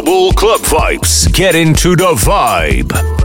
Global Club Vibes. Get into the vibe.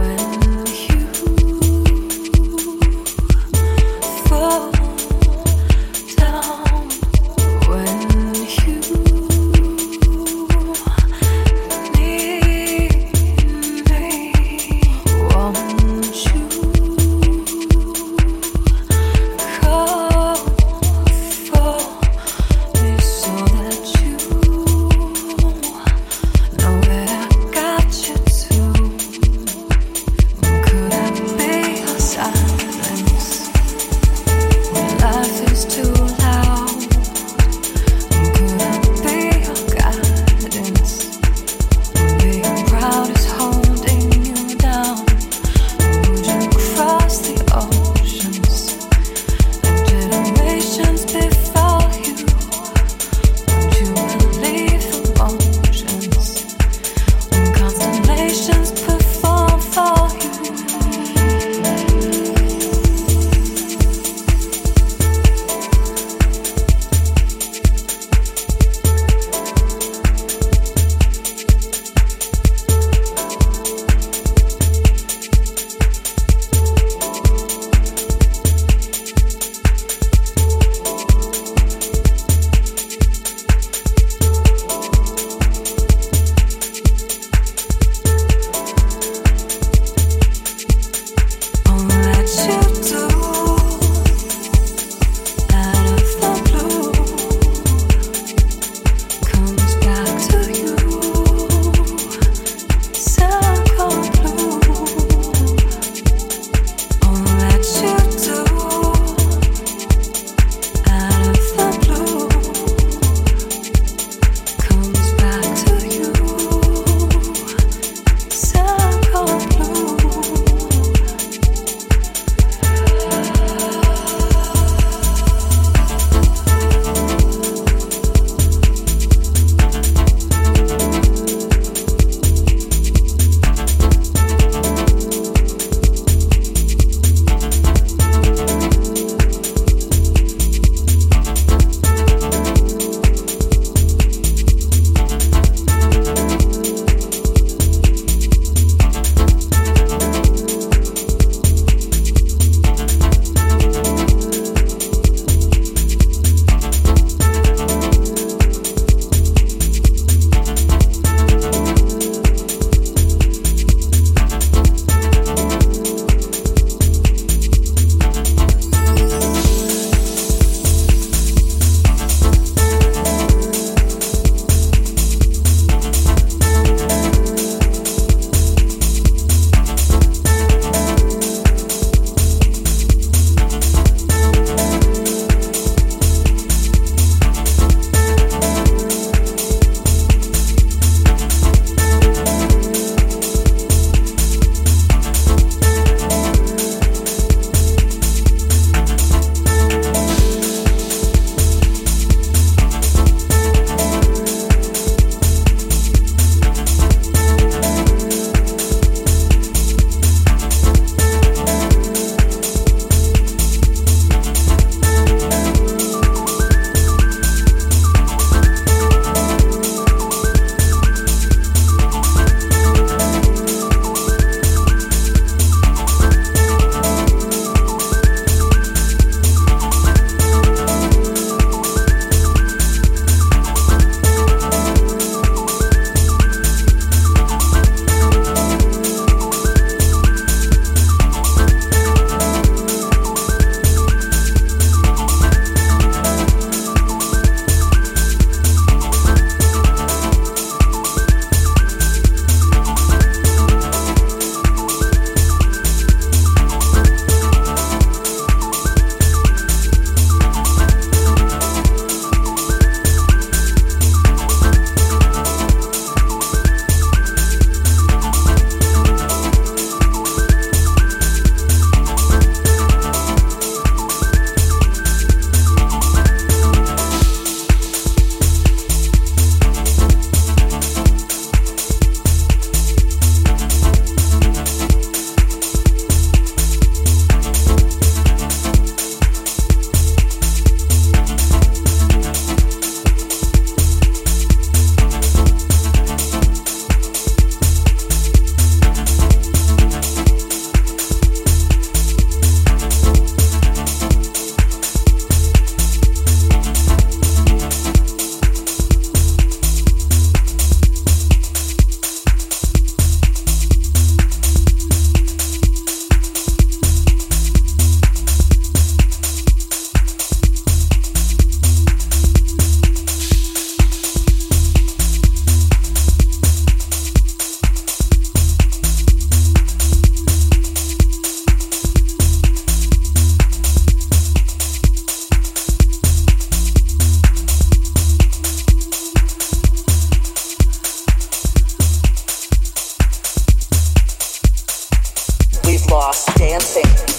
dancing.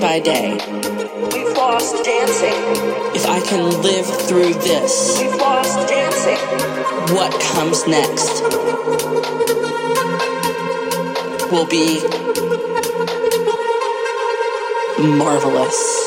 by day. We've lost dancing. If I can live through this, we've lost dancing. What comes next will be marvelous.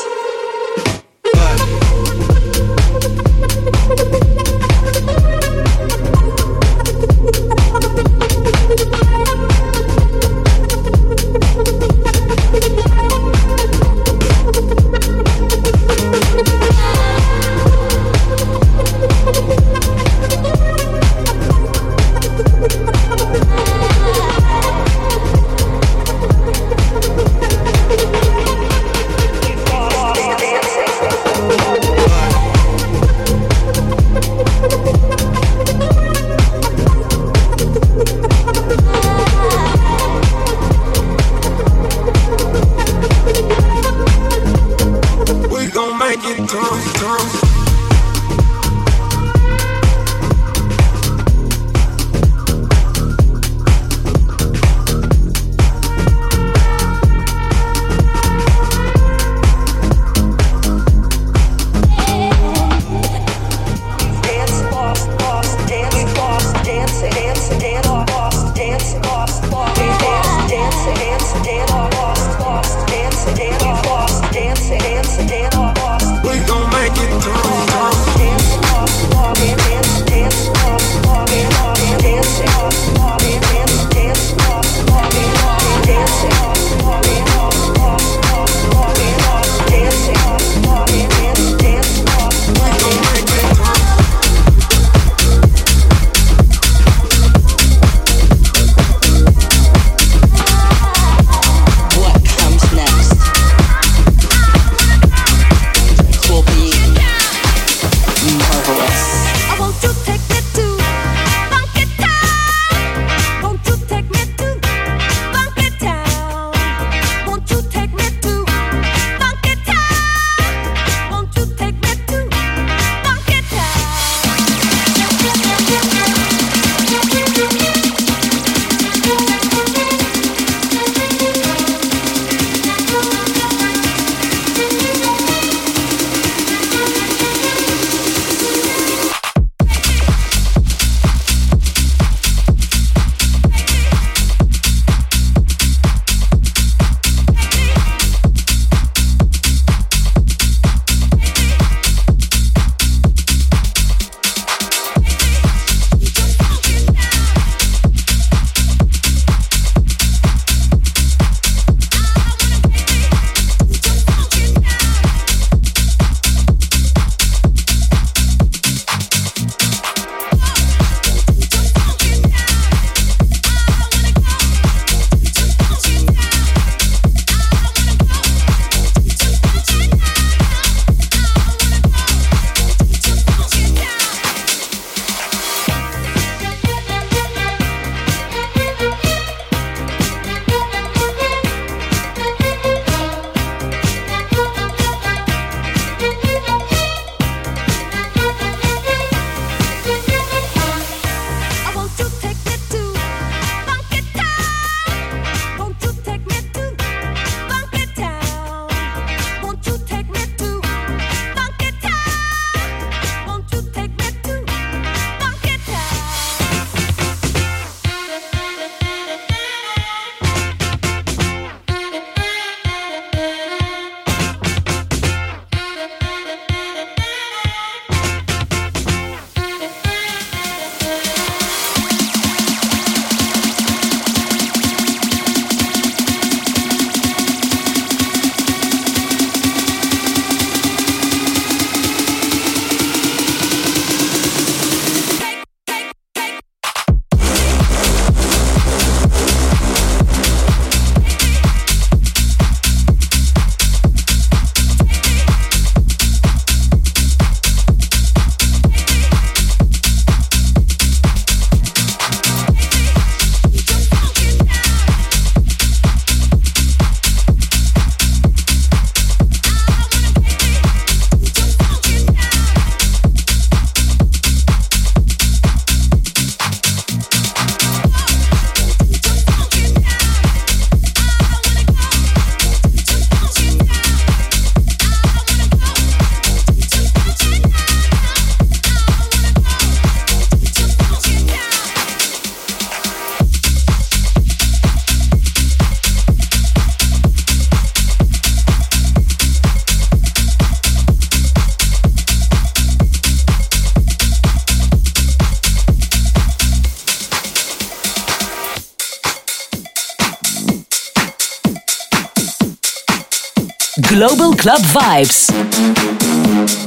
Global Club Vibes.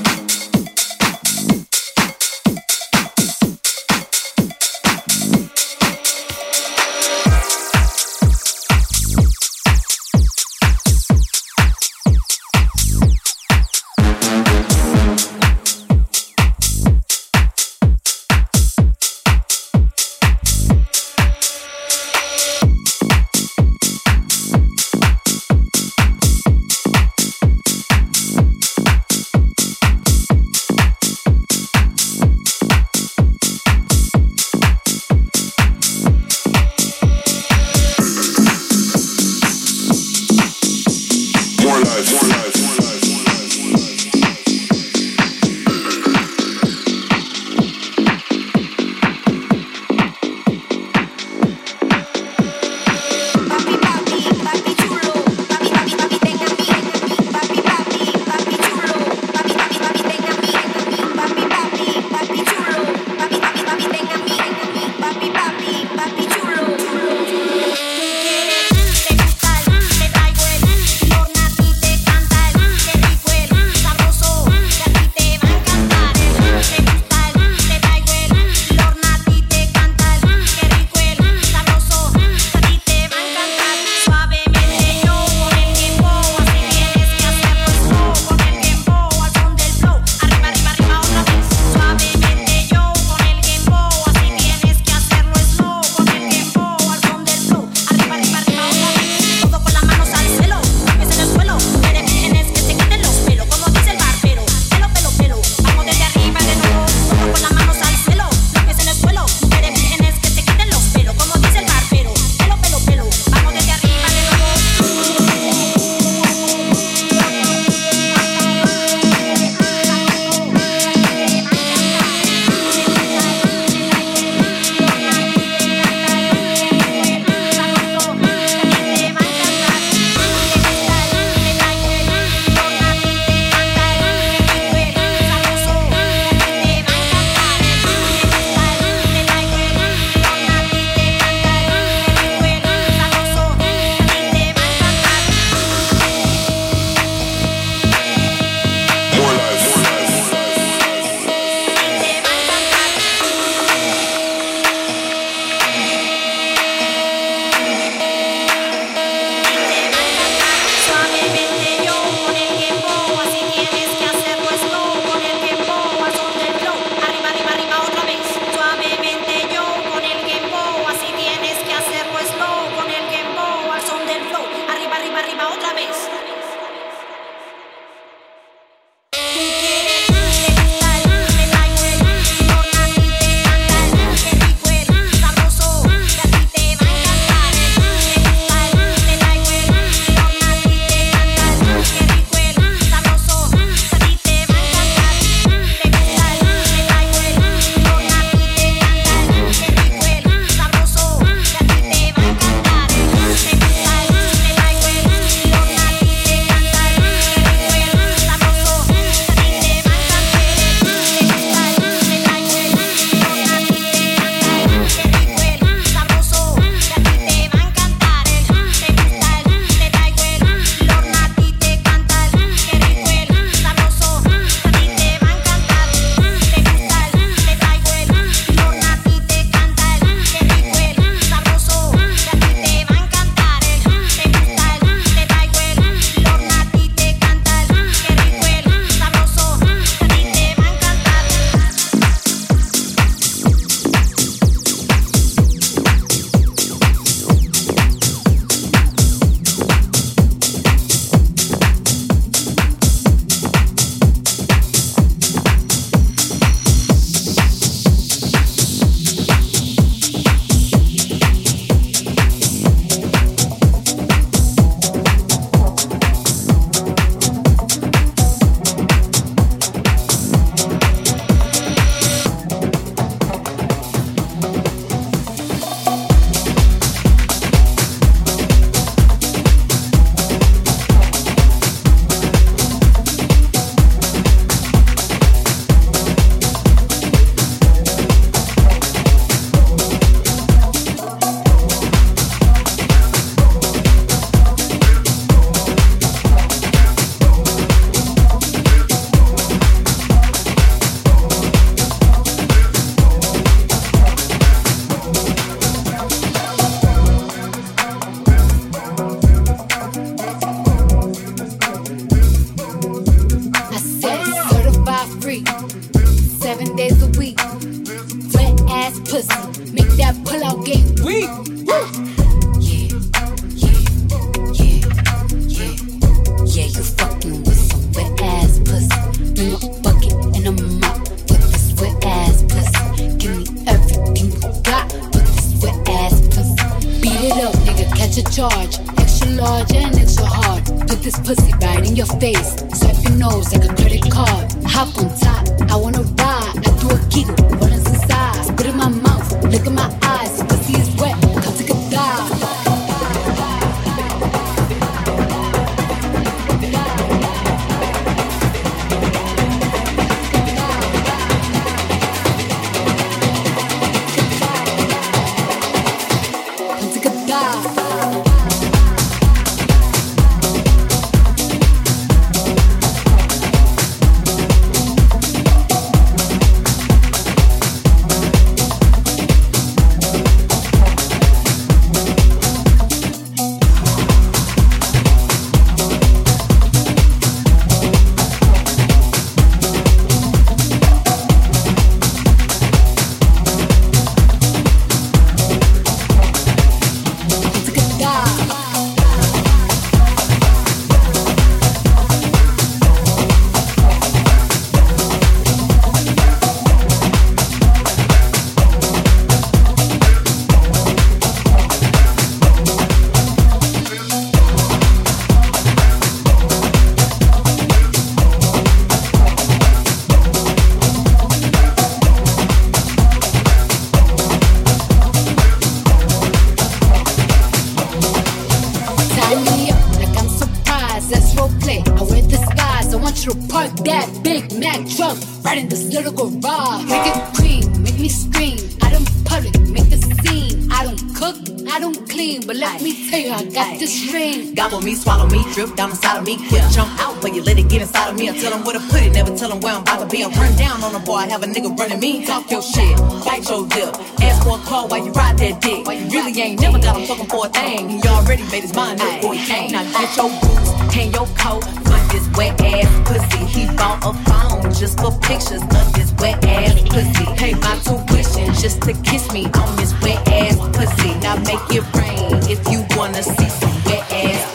Drip down inside of me. Quick jump out, but you let it get inside of me. I tell them where to put it, never tell them where I'm about to be. I run down on a boy, I have a nigga running me. Talk your shit, bite your lip. Ask for a call while you ride that dick. You really ain't never got him fucking for a thing. He already made his mind up, boy, he can't. Now get your boots, hang your coat for this wet ass pussy. He bought a phone just for pictures of this wet ass pussy. Pay my tuition just to kiss me on this wet ass pussy. Now make it rain if you wanna see some wet ass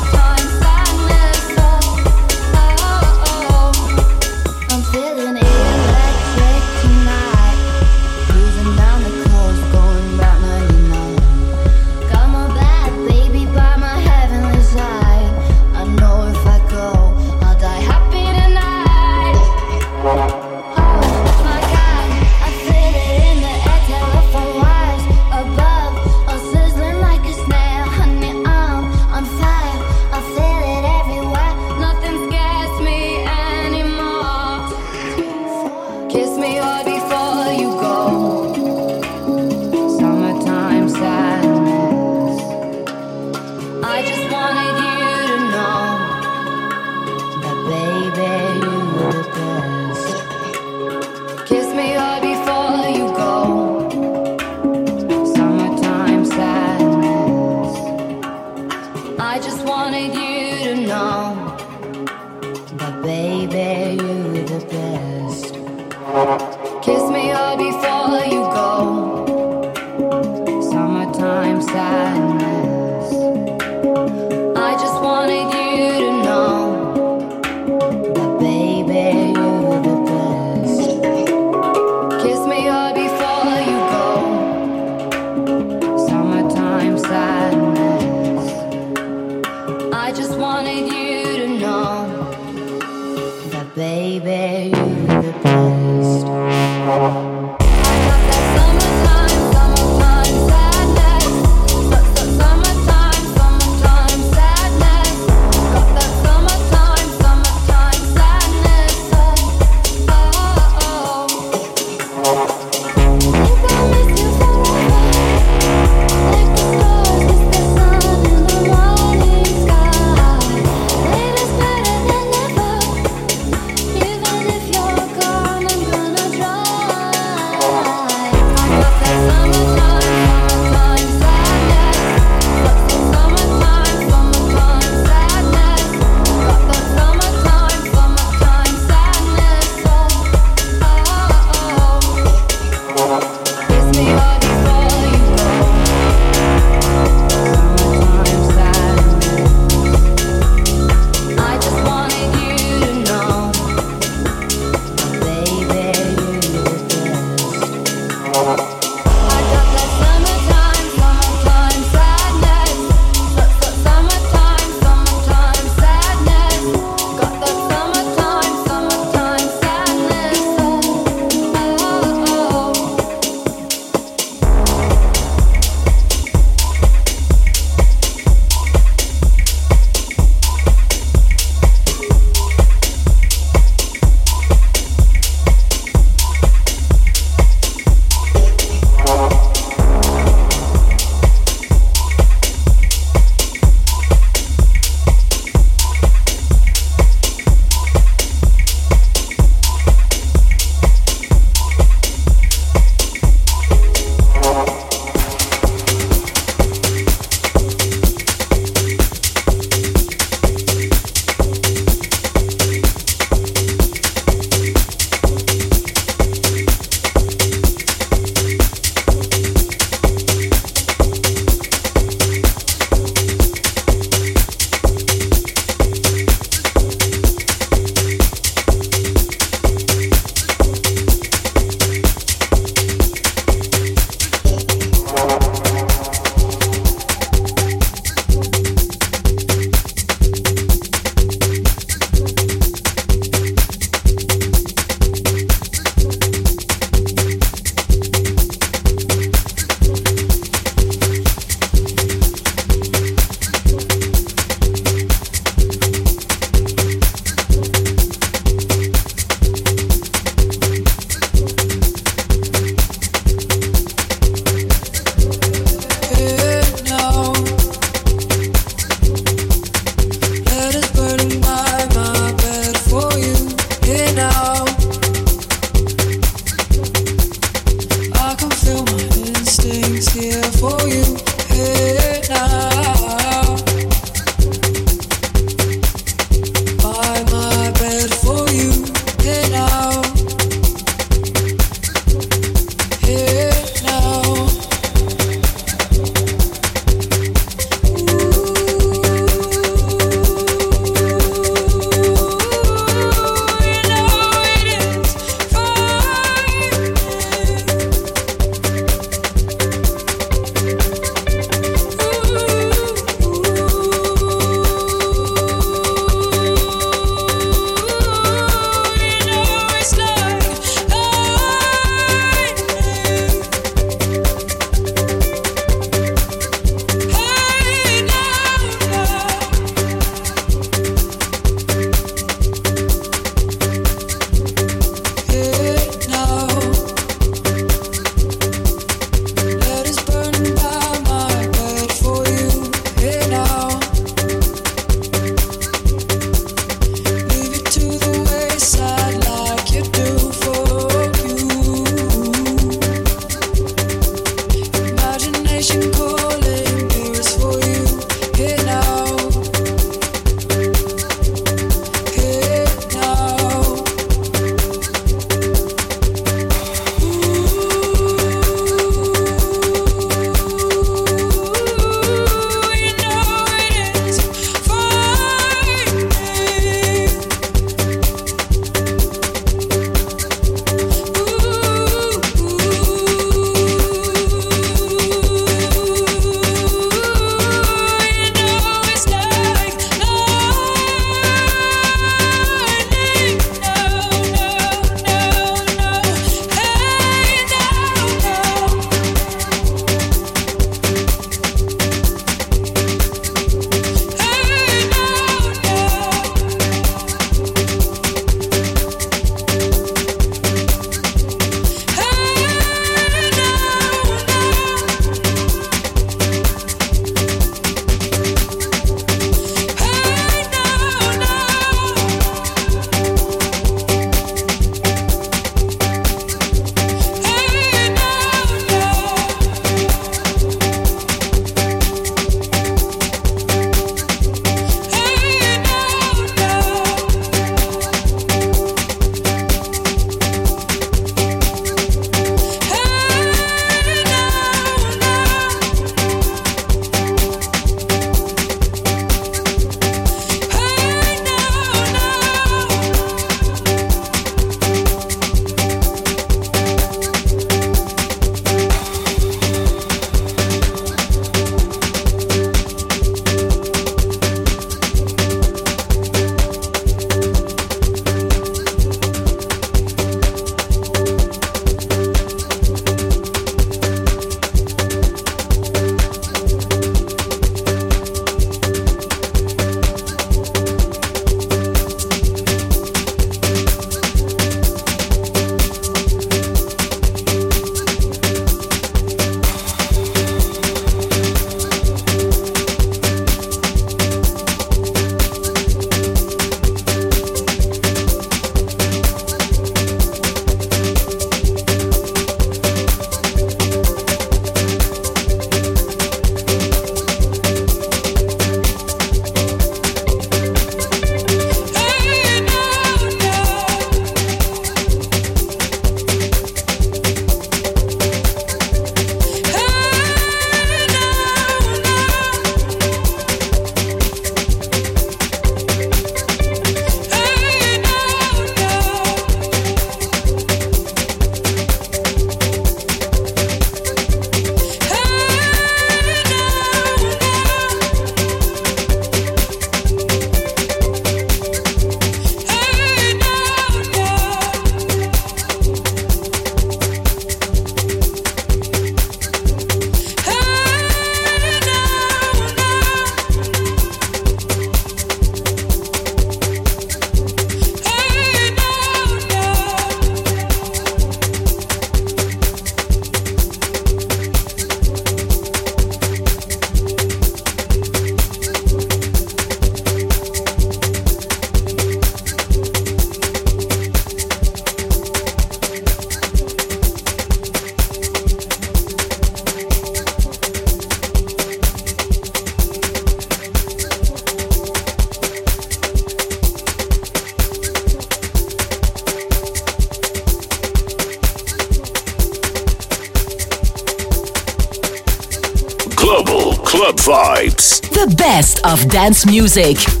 dance music.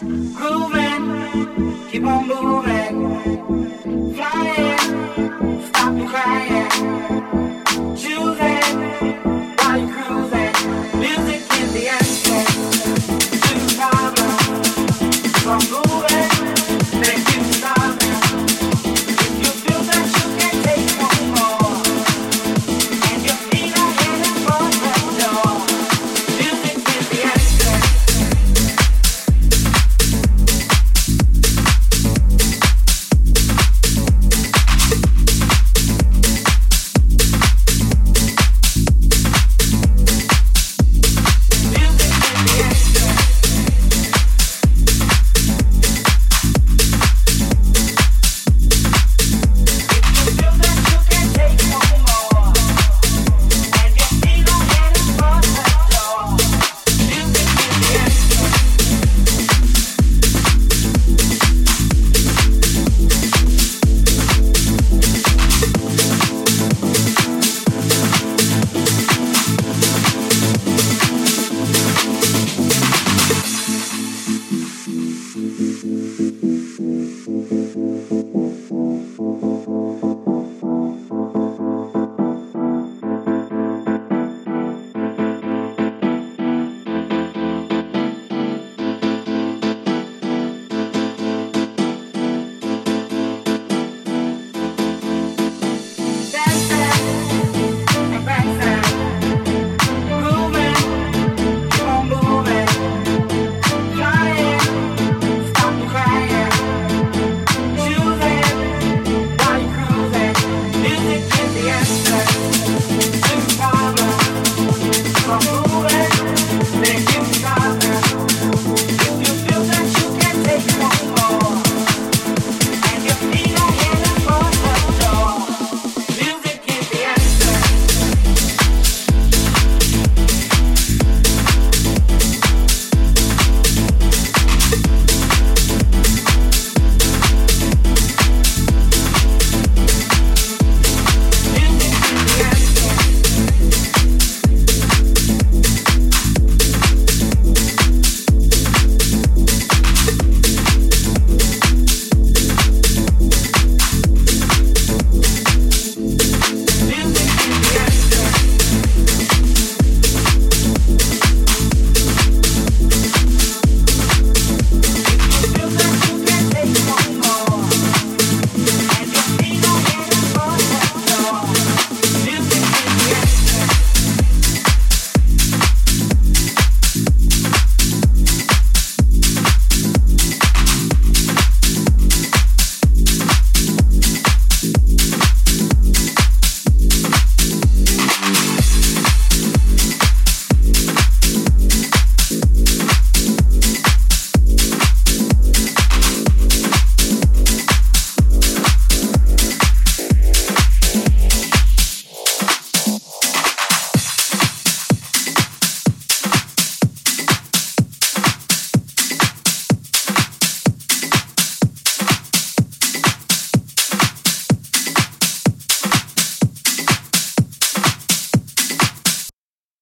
Best of dance music. Flying, stop crying.